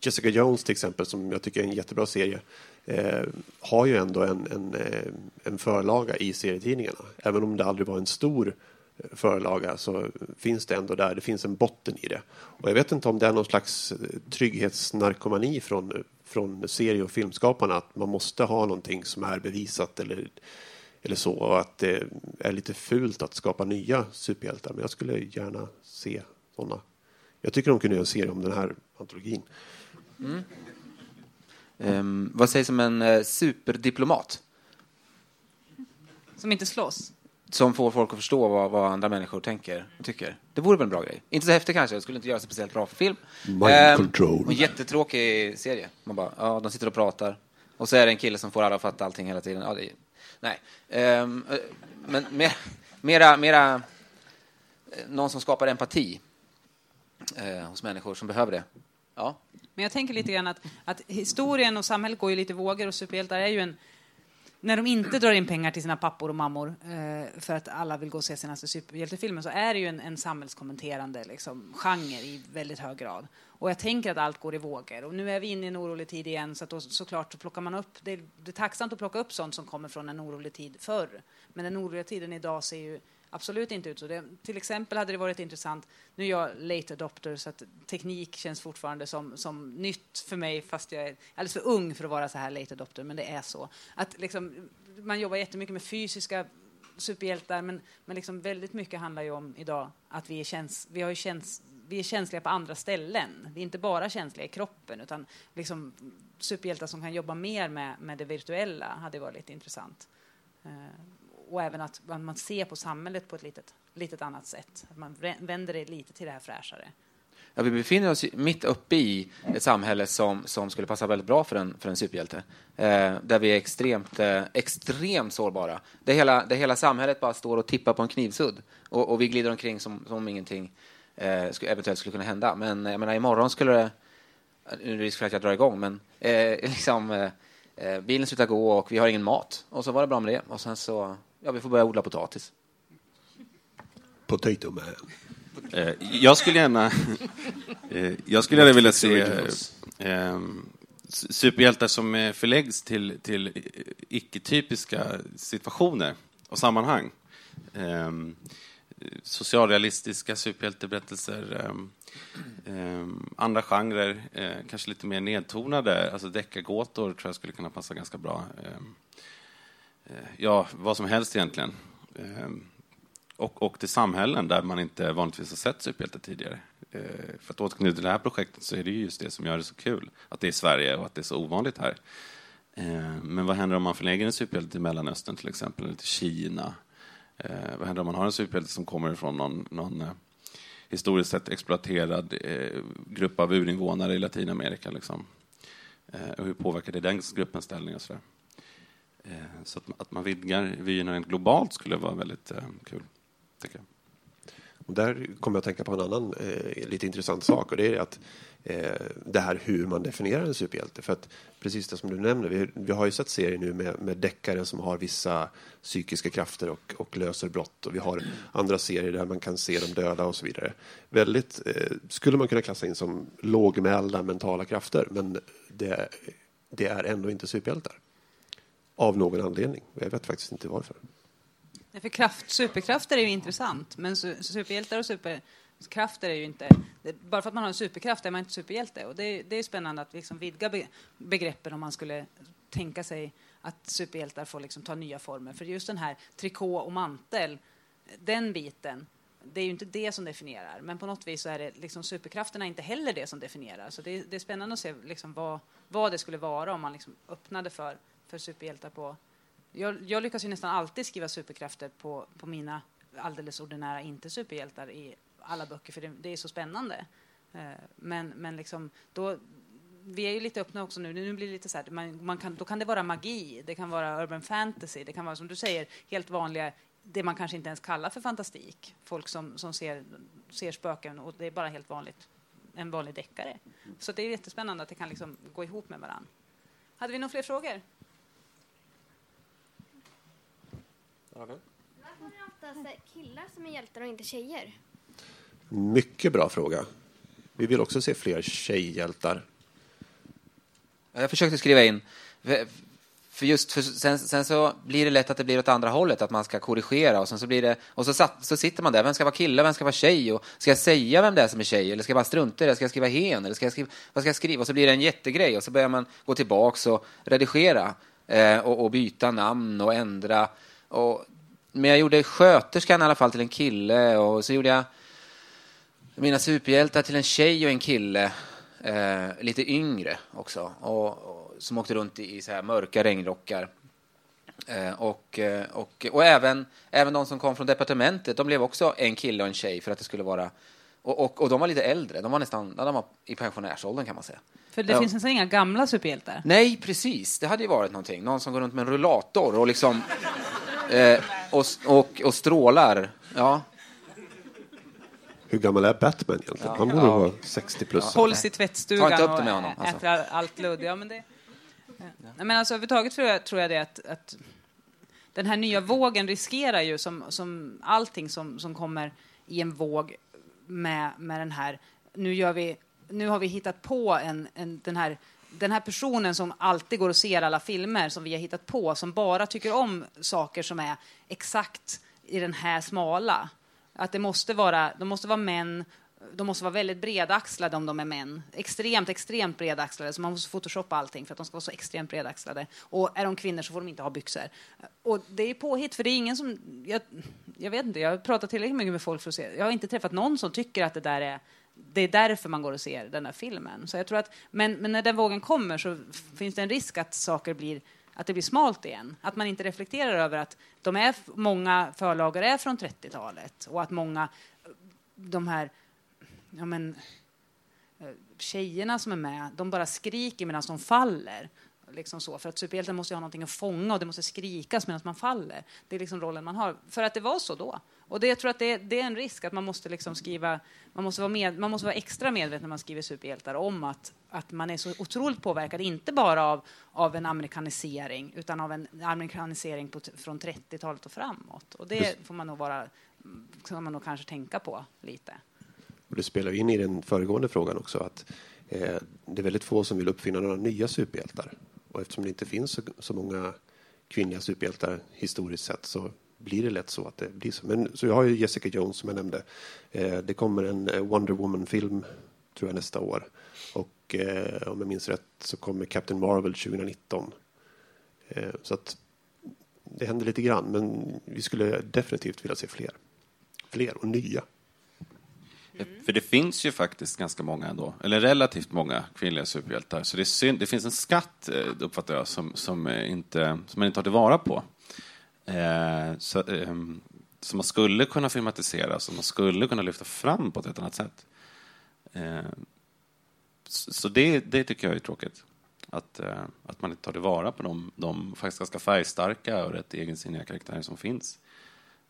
Jessica Jones till exempel, som jag tycker är en jättebra serie, eh, har ju ändå en, en, en förlaga i serietidningarna. Även om det aldrig var en stor förlaga så finns det ändå där, det finns en botten i det. Och jag vet inte om det är någon slags eh, trygghetsnarkomani från, från serie och filmskaparna att man måste ha någonting som är bevisat eller, eller så och att det är lite fult att skapa nya superhjältar. Men jag skulle gärna se sådana. Jag tycker de kunde göra en serie om den här antologin. Mm. Um, vad sägs om en uh, superdiplomat? Som inte slåss? Som får folk att förstå vad, vad, andra människor tänker och tycker. Det vore väl en bra grej? Inte så häftigt kanske, det skulle inte göra sig speciellt bra för film. Mind um, control. En jättetråkig serie. Man bara, ja, de sitter och pratar. Och så är det en kille som får alla att fatta allting hela tiden. Ja, det nej. Um, men mer, mera, mera eh, någon som skapar empati uh, hos människor som behöver det. Ja. Men jag tänker lite grann att, att historien och samhället går ju lite vågor och superhjältar är ju en när de inte drar in pengar till sina pappor och mammor eh, för att alla vill gå och se senaste alltså superhjältefilmen så är det ju en, en samhällskommenterande liksom, genre i väldigt hög grad. Och jag tänker att allt går i vågor. Och nu är vi inne i en orolig tid igen så att då, såklart så plockar man upp, det är, det är tacksamt att plocka upp sånt som kommer från en orolig tid förr. Men den oroliga tiden idag ser ju absolut inte ut så. Det, till exempel hade det varit intressant, nu är jag late adopter så att teknik känns fortfarande som, som nytt för mig fast jag är alldeles för ung för att vara så här late adopter, men det är så. Att liksom, man jobbar jättemycket med fysiska superhjältar men, men liksom väldigt mycket handlar ju om idag att vi är, käns vi har käns vi är känsliga på andra ställen. Vi är inte bara känsliga i kroppen utan liksom superhjältar som kan jobba mer med, med det virtuella hade varit lite intressant. Eh, och även att man ser på samhället på ett litet, litet annat sätt. Att man vänder det lite till det här fräschare. Ja, vi befinner oss mitt uppe i ett samhälle som, som skulle passa väldigt bra för en, för en superhjälte. Eh, där vi är extremt, eh, extremt sårbara. Där hela, där hela samhället bara står och tippar på en knivsudd. Och, och vi glider omkring som, som ingenting eh, skulle, eventuellt skulle kunna hända. Men jag menar, imorgon skulle det... Nu är det risk för att jag drar igång, men eh, liksom, eh, eh, bilen slutar gå och vi har ingen mat. Och så var det bra med det. Och sen så Ja, vi får börja odla potatis. Potato man. Eh, jag skulle gärna, eh, jag skulle gärna vilja se eh, superhjältar som förläggs till, till icke-typiska situationer och sammanhang. Socialrealistiska superhjälteberättelser, andra genrer, kanske lite mer nedtonade, alltså deckargåtor tror jag skulle kunna passa ganska bra. Eh, ja, vad som helst egentligen. Eh, och, och till samhällen där man inte vanligtvis har sett superhjältar tidigare. Eh, för att återknyta till det här projektet så är det just det som gör det så kul. Att det är Sverige och att det är så ovanligt här. Men vad händer om man förlägger en superhjälte till Mellanöstern till exempel, eller till Kina? Vad händer om man har en superhjälte som kommer från någon, någon historiskt sett exploaterad grupp av urinvånare i Latinamerika? Liksom? Och hur påverkar det den gruppens ställning och sådär? Eh, så att, man vidgar vyerna rent globalt skulle vara väldigt eh, kul, tycker jag. Och där kommer jag att tänka på en annan eh, lite intressant sak och det är att eh, det här hur man definierar en superhjälte. För att precis det som du nämner, vi, vi har ju sett serier nu med, med deckare som har vissa psykiska krafter och, och löser brott och vi har andra serier där man kan se de döda och så vidare. Väldigt, eh, skulle man kunna klassa in som lågmälda mentala krafter men det, det är ändå inte superhjältar. Av någon anledning. Jag vet faktiskt inte varför. Ja, för kraft, superkrafter är ju intressant, men superhjältar och superkrafter är ju inte... Bara för att man har en superkraft är man inte superhjälte. Och det, det är spännande att liksom vidga begreppen om man skulle tänka sig att superhjältar får liksom ta nya former. För just den här trikå och mantel, den biten, det är ju inte det som definierar. Men på något vis så är det liksom superkrafterna inte heller det som definierar. Så det, det är spännande att se liksom vad, vad det skulle vara om man liksom öppnade för för superhjältar på... Jag, jag lyckas ju nästan alltid skriva superkrafter på, på mina alldeles ordinära inte-superhjältar i alla böcker, för det, det är så spännande. Eh, men, men liksom, då, vi är ju lite öppna också nu. Nu blir det lite så här, man, man kan, då kan det vara magi, det kan vara urban fantasy, det kan vara som du säger, helt vanliga, det man kanske inte ens kallar för fantastik. Folk som, som ser, ser spöken och det är bara helt vanligt, en vanlig deckare. Så det är jättespännande att det kan liksom gå ihop med varandra. Hade vi några fler frågor? Varför är det oftast killar som är hjältar och inte tjejer? Mycket bra fråga. Vi vill också se fler tjejhjältar. Jag försökte skriva in, för- just för sen, sen så blir det lätt att det blir åt andra hållet, att man ska korrigera och sen så blir det, och så, satt, så sitter man där, vem ska vara kille, vem ska vara tjej och ska jag säga vem det är som är tjej eller ska jag bara strunta i det, ska jag skriva hen eller ska jag skriva, vad ska jag skriva? Och så blir det en jättegrej och så börjar man gå tillbaks och redigera eh, och, och byta namn och ändra. Och, men jag gjorde sköterskan i alla fall till en kille och så gjorde jag mina superhjältar till en tjej och en kille, eh, lite yngre också, och, och, som åkte runt i, i så här mörka regnrockar. Eh, och, eh, och, och även, även de som kom från departementet, de blev också en kille och en tjej för att det skulle vara... Och, och, och de var lite äldre, de var nästan de var i pensionärsåldern kan man säga. För det Ja. finns nästan inga gamla superhjältar. Nej, precis. Det hade ju varit någonting. Någon som går runt med en rullator och liksom... Eh, och, och, och strålar. Ja. Hur gammal är Batman egentligen? Han borde Ja. vara 60 plus. Hålls i Ta tvättstugan inte upp det och med honom, alltså. äter allt ludd. Ja, men det, ja. Men alltså, överhuvudtaget tror jag, tror jag det att, att den här nya vågen riskerar ju som, som allting som, som kommer i en våg med, med den här, nu, gör vi, nu har vi hittat på en, en, den här den här personen som alltid går och ser alla filmer som vi har hittat på, som bara tycker om saker som är exakt i den här smala. Att det måste vara, de måste vara män, de måste vara väldigt bredaxlade om de är män. Extremt, extremt bredaxlade, så man måste photoshoppa allting för att de ska vara så extremt bredaxlade. Och är de kvinnor så får de inte ha byxor. Och det är påhitt, för det är ingen som... Jag, jag vet inte, jag har pratat tillräckligt mycket med folk för att se. Jag har inte träffat någon som tycker att det där är det är därför man går och ser den här filmen. Så jag tror att, men, men när den vågen kommer så finns det en risk att saker blir att det blir smalt igen. Att man inte reflekterar över att de är, många förlagor är från 30-talet och att många, de här ja men, eh, tjejerna som är med, de bara skriker medan de faller. Liksom så, för att superhjälten måste ju ha någonting att fånga och det måste skrikas medan man faller. Det är liksom rollen man har. För att det var så då. Och det, jag tror att det, det är en risk att man måste liksom skriva, man måste, vara med, man måste vara extra medveten när man skriver superhjältar om att, att man är så otroligt påverkad, inte bara av, av en amerikanisering, utan av en amerikanisering på, från 30-talet och framåt. Och det får man nog vara, ska man nog kanske tänka på lite. Och det spelar in i den föregående frågan också att eh, det är väldigt få som vill uppfinna några nya superhjältar. Och eftersom det inte finns så, så många kvinnliga superhjältar historiskt sett så blir det lätt så att det blir så. Men så jag har ju Jessica Jones som jag nämnde. Eh, det kommer en eh, Wonder Woman-film tror jag nästa år. Och eh, om jag minns rätt så kommer Captain Marvel 2019. Eh, så att det händer lite grann men vi skulle definitivt vilja se fler. Fler och nya. För det finns ju faktiskt ganska många ändå, eller relativt många kvinnliga superhjältar. Så det, är synd, det finns en skatt, eh, uppfattar jag, som, som, eh, inte, som man inte tar tillvara på. Eh, så, eh, som man skulle kunna filmatisera, som man skulle kunna lyfta fram på ett helt annat sätt. Eh, så så det, det tycker jag är tråkigt. Att, eh, att man inte tar tillvara på de, de faktiskt ganska färgstarka och rätt egensinniga karaktärer som finns.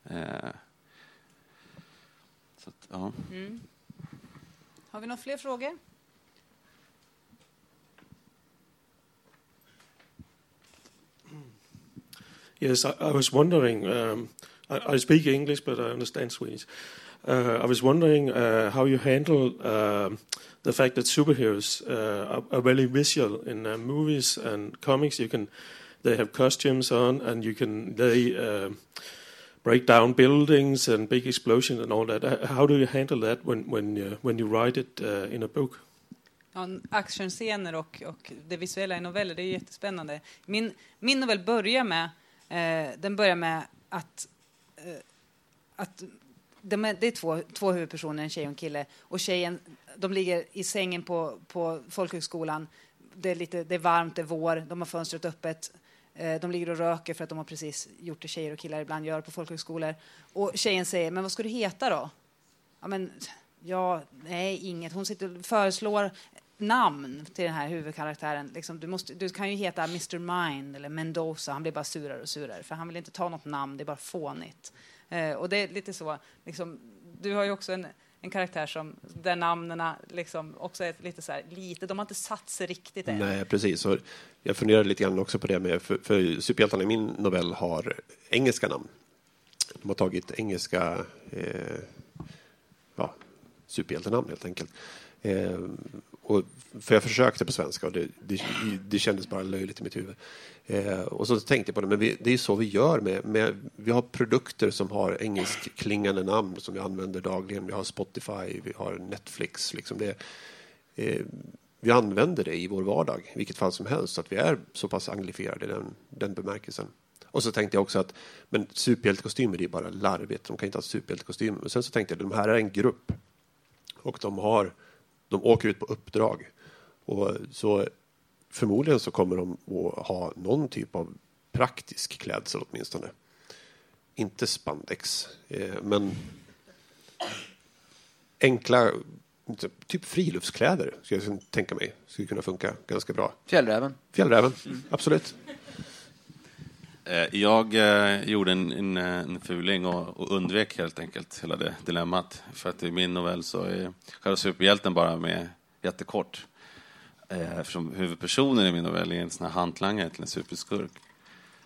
Eh, så att, ja. Mm. Har vi några fler frågor? Yes, I, I was wondering. Um, I, I speak English, but I understand Swedish. Uh, I was wondering uh, how you handle um the fact that superheroes uh, are, are very visual in uh, movies and comics. You can, they have costumes on, and you can they uh, break down buildings and big explosions and all that. Uh, How do you handle that when when uh, when you write it uh, in a book? Actionscener och, och det visuella i noveller, det är jättespännande. Min, min novell börjar med, Eh, den börjar med att, eh, att de är, det är två, två huvudpersoner, en tjej och en kille. Och tjejen, de ligger i sängen på, på folkhögskolan. Det är, lite, det är varmt, det är vår, de har fönstret öppet. Eh, De ligger och röker för att de har precis gjort det tjejer och killar ibland gör på folkhögskolor. Och tjejen säger, men vad ska du heta då? Ja, men, ja, nej, inget. Hon sitter och föreslår namn till den här huvudkaraktären. Liksom, du, måste, du kan ju heta Mr Mind eller Mendoza. Han blir bara surare och surare för han vill inte ta något namn, det är bara fånigt. Eh, och det är lite så, liksom, du har ju också en, en karaktär som, där namnen liksom också är lite så här, lite, de har inte satt sig riktigt än. Nej, precis. Och jag funderar lite grann också på det med, för, för superhjältarna i min novell har engelska namn. De har tagit engelska eh, ja, superhjältenamn helt enkelt. Eh, och, för jag försökte på svenska och det, det, det kändes bara löjligt i mitt huvud. Eh, och så tänkte jag på det, men vi, det är så vi gör med, med, vi har produkter som har engelskklingande namn som vi använder dagligen. Vi har Spotify, vi har Netflix. Liksom det, eh, vi använder det i vår vardag, i vilket fall som helst, så att vi är så pass anglifierade i den, den bemärkelsen. Och så tänkte jag också att men superhjältekostymer det är bara larvigt, de kan inte ha superhjältekostymer. Men sen så tänkte jag att de här är en grupp och de, har, de åker ut på uppdrag. Och så förmodligen så kommer de att ha någon typ av praktisk klädsel åtminstone. Inte spandex, eh, men enkla, typ friluftskläder skulle jag tänka mig. Skulle kunna funka ganska bra. Fjällräven. Fjällräven, absolut. Eh, Jag eh, gjorde en, en, en fuling och, och undvek helt enkelt hela det dilemmat. För att i min novell så är själva superhjälten bara med jättekort. Eh, Eftersom huvudpersonen i min novell är en sån här hantlangare till en superskurk.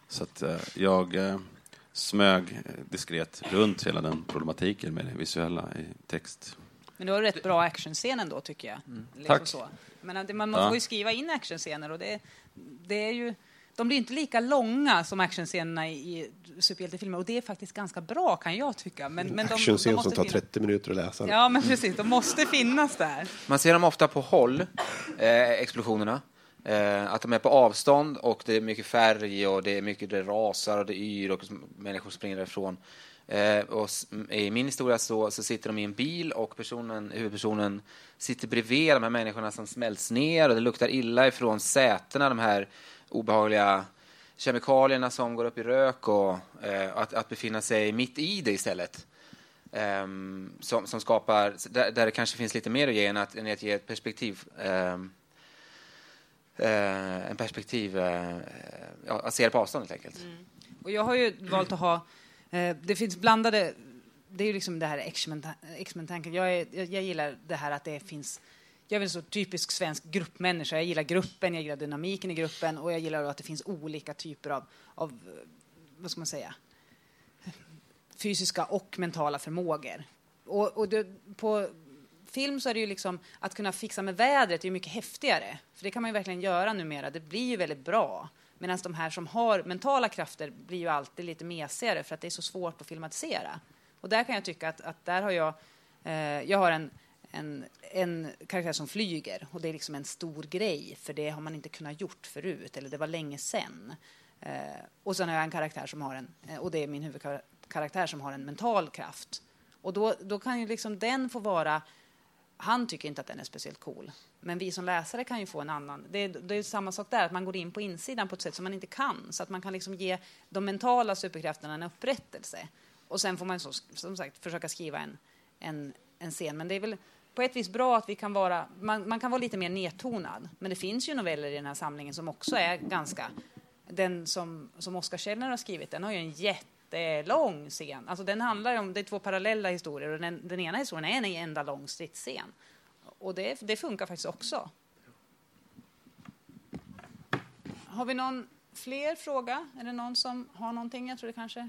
Så att eh, jag smög diskret runt hela den problematiken med det visuella i text. Men du har rätt bra actionscen ändå tycker jag. Liksom Tack. Så. Men man, man får ju skriva in actionscener och det, det är ju de blir inte lika långa som actionscenerna i, superhjältefilmer och det är faktiskt ganska bra kan jag tycka. Men, men de, som tar finnas. 30 minuter att läsa. Ja, men precis. De måste finnas där. Man ser dem ofta på håll, eh, explosionerna. Eh, att de är på avstånd och det är mycket färg och det är mycket det rasar och det yr och människor springer därifrån. Eh, och I min historia så, så sitter de i en bil och personen, huvudpersonen sitter bredvid de här människorna som smälts ner och det luktar illa ifrån sätena, de här obehagliga kemikalierna som går upp i rök och eh, att, att befinna sig mitt i det istället. Um, som, som skapar, där, där det kanske finns lite mer att ge än att, än att ge ett perspektiv. Um, uh, en perspektiv, uh, ja, att se det på avstånd helt enkelt. Mm. Och jag har ju valt att ha... uh, det finns blandade... Det är ju liksom det här X-Men-tanken. Jag, är- jag, jag gillar det här att det finns... Jag är väl så typisk svensk gruppmänniska. Jag gillar gruppen, jag gillar dynamiken i gruppen och jag gillar att det finns olika typer av, av vad ska man säga, fysiska och mentala förmågor. Och, och det, på film så är det ju liksom att kunna fixa med vädret är mycket häftigare. För det kan man ju verkligen göra numera. Det blir ju väldigt bra. Medan de här som har mentala krafter blir ju alltid lite mesigare för att det är så svårt att filmatisera. Och där kan jag tycka att, att där har jag, eh, jag har en, en, en karaktär som flyger och det är liksom en stor grej för det har man inte kunnat gjort förut eller det var länge sen. Eh, och sen har jag en karaktär som har en, eh, och det är min huvudkaraktär som har en mental kraft. Och då, då kan ju liksom den få vara han tycker inte att den är speciellt cool. Men vi som läsare kan ju få en annan. Det är, det är samma sak där, att man går in på insidan på ett sätt som man inte kan. Så att man kan liksom ge de mentala superkrafterna en upprättelse. Och sen får man så, som sagt försöka skriva en, en, en scen. Men det är väl på ett vis bra att vi kan vara, man, man kan vara lite mer nedtonad. Men det finns ju noveller i den här samlingen som också är ganska, den som, som Oskar Källner har skrivit, den har ju en jättelång scen. Alltså den handlar om, det är två parallella historier och den, den ena historien är en enda lång stridsscen. Och det, det funkar faktiskt också. Har vi någon fler fråga? Är det någon som har någonting? Jag tror det kanske...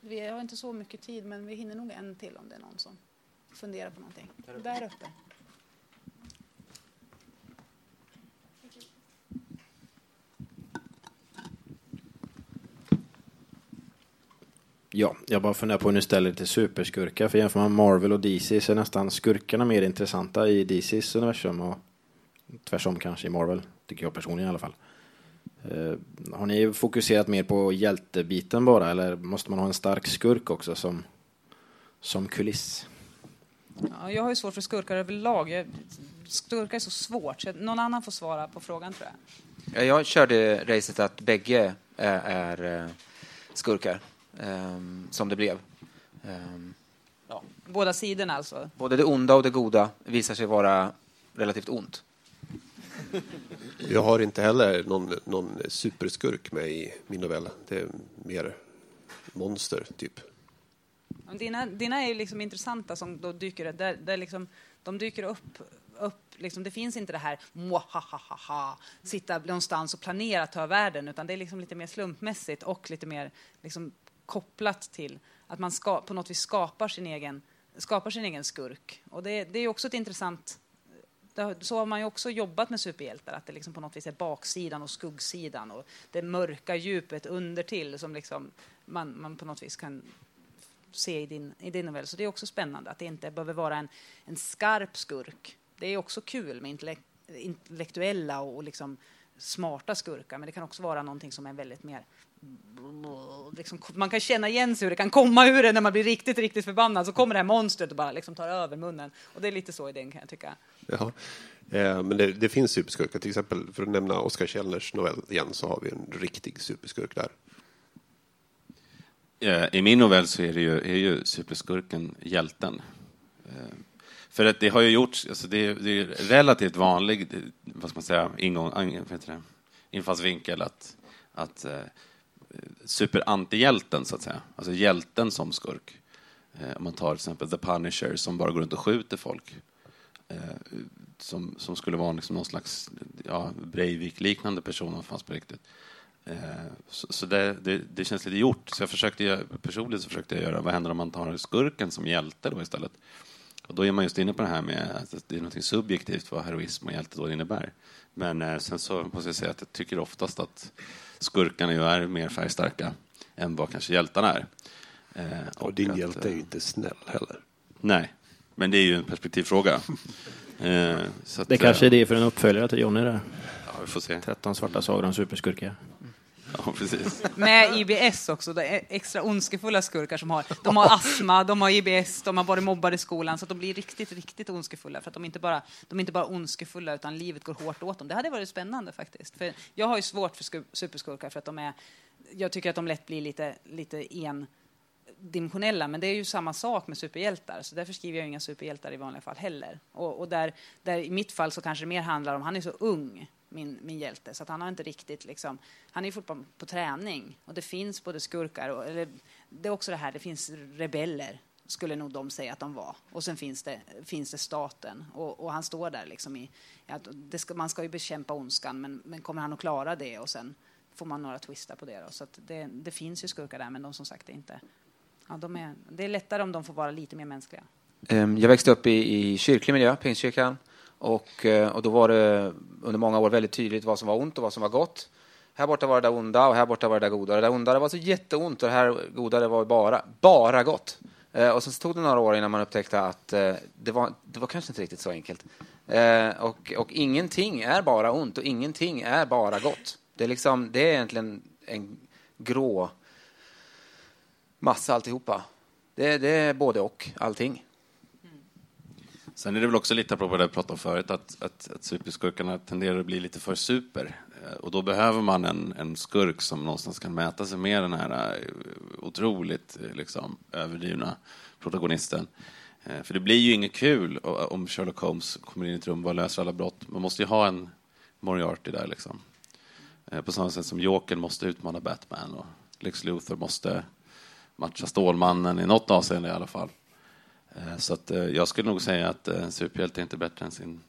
Vi har inte så mycket tid, men vi hinner nog en till om det är någon som funderar på någonting. Där uppe. Ja, jag bara funderar på hur ni ställer er till superskurkar. För jämför man Marvel och DC så är nästan skurkarna mer intressanta i DCs universum och tvärsom kanske i Marvel, tycker jag personligen i alla fall. Eh, har ni fokuserat mer på hjältebiten bara eller måste man ha en stark skurk också som, som kuliss? Ja, jag har ju svårt för skurkar överlag. Jag, skurkar är så svårt, så någon annan får svara på frågan tror jag. Ja, Jag körde racet att bägge är, är eh, skurkar, ehm, som det blev. Ehm, Båda sidorna alltså. både det onda och det goda visar sig vara relativt ont. Jag har inte heller någon, någon superskurk med i min novell. Det är mer monster, typ. Dina, dina är ju liksom intressanta som då dyker där, där liksom, de dyker upp, upp liksom, det finns inte det här ha sitta någonstans och planera att ta världen utan det är liksom lite mer slumpmässigt och lite mer liksom, kopplat till att man ska, på något vis skapar sin egen, skapar sin egen skurk. Och det, det är också ett intressant så har man ju också jobbat med superhjältar, att det liksom på något vis är baksidan och skuggsidan och det mörka djupet under till som liksom man, man på något vis kan se i din, i din novell. Så det är också spännande att det inte behöver vara en, en skarp skurk. Det är också kul med intellektuella och, och liksom smarta skurkar, men det kan också vara någonting som är väldigt mer Liksom, man kan känna igen sig hur det kan komma ur det när man blir riktigt, riktigt förbannad. Så kommer det här monstret och bara liksom tar över munnen. Och det är lite så i den kan jag tycka. Ja. Eh, men det, det finns superskurkar. Till exempel, för att nämna Oskar Källners novell igen, så har vi en riktig superskurk där. Eh, I min novell så är, det ju, är ju superskurken hjälten. Eh, för att det har ju gjorts, alltså det, är, det är relativt vanlig, eh, vad ska man säga, ingång, det, infallsvinkel att, att eh, superantihjälten, så att säga, alltså hjälten som skurk. Eh, Om man tar till exempel The Punisher som bara går runt och skjuter folk. Eh, Som, som skulle vara liksom någon slags ja, Breivik-liknande person om det fanns på riktigt. Eh, Så, så det, det, det känns lite gjort. Så jag försökte, personligen så försökte jag göra, vad händer om man tar skurken som hjälte då istället? Och då är man just inne på det här med att det är något subjektivt vad heroism och hjälte då innebär. Men eh, sen så måste jag säga att jag tycker oftast att skurkarna ju är mer färgstarka än vad kanske hjältarna är. Eh, Och din att, hjälte är ju inte snäll heller. Nej, men det är ju en perspektivfråga. så att, Det kanske är det för en uppföljare till Johnny där. Ja, vi får se. 13 svarta sagor om superskurkar. Ja, precis. Med IBS också, det är extra ondskefulla skurkar som har, de har astma, de har IBS, de har varit mobbade i skolan, så att de blir riktigt, riktigt ondskefulla. För att de är inte bara, de är inte bara ondskefulla, utan livet går hårt åt dem. Det hade varit spännande faktiskt. För jag har ju svårt för superskurkar för att de är, jag tycker att de lätt blir lite, lite en dimensionella, men det är ju samma sak med superhjältar, så därför skriver jag inga superhjältar i vanliga fall heller. Och, och där, där i mitt fall så kanske det mer handlar om, han är så ung, min, min hjälte, så att han har inte riktigt liksom, han är fortfarande på träning och det finns både skurkar och, eller, det är också det här, det finns rebeller, skulle nog de säga att de var. Och sen finns det, finns det staten och, och han står där liksom i, att det ska, man ska ju bekämpa ondskan, men, men kommer han att klara det? Och sen får man några twistar på det då. Så att det, det finns ju skurkar där, men de som sagt är inte, ja, de är, det är lättare om de får vara lite mer mänskliga. Ehm, jag växte upp i, i kyrklig miljö, Pingstkyrkan. Och, eh, och då var det under många år väldigt tydligt vad som var ont och vad som var gott. Här borta var det där onda och här borta var det där goda. Det där onda det var så jätteont och det här goda det var bara, bara gott. Eh, och sen så tog det några år innan man upptäckte att eh, det, var, det var kanske inte riktigt så enkelt. Och, och ingenting är bara ont och ingenting är bara gott. Det är, liksom, det är egentligen en grå massa alltihopa. Det, det är både och, allting. Sen är det väl också lite apropå det vi pratade om förut, att, att, att superskurkarna tenderar att bli lite för super. Eh, och då behöver man en, en skurk som någonstans kan mäta sig med den här eh, otroligt eh, liksom, överdrivna protagonisten. För det blir ju inget kul om Sherlock Holmes kommer in i ett rum och bara löser alla brott. Man måste ju ha en Moriarty där liksom. På samma sätt som Jokern måste utmana Batman och Lex Luthor måste matcha Stålmannen i något avseende i alla fall. Eh, Så att, eh, jag skulle nog säga att eh, en superhjälte är inte bättre än sin,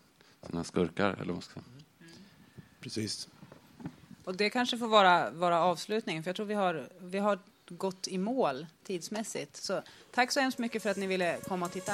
sina skurkar. Eller vad ska. Precis. Och det kanske får vara, vara avslutningen, för jag tror vi har, vi har gått i mål tidsmässigt. Så tack så hemskt mycket för att ni ville komma och titta.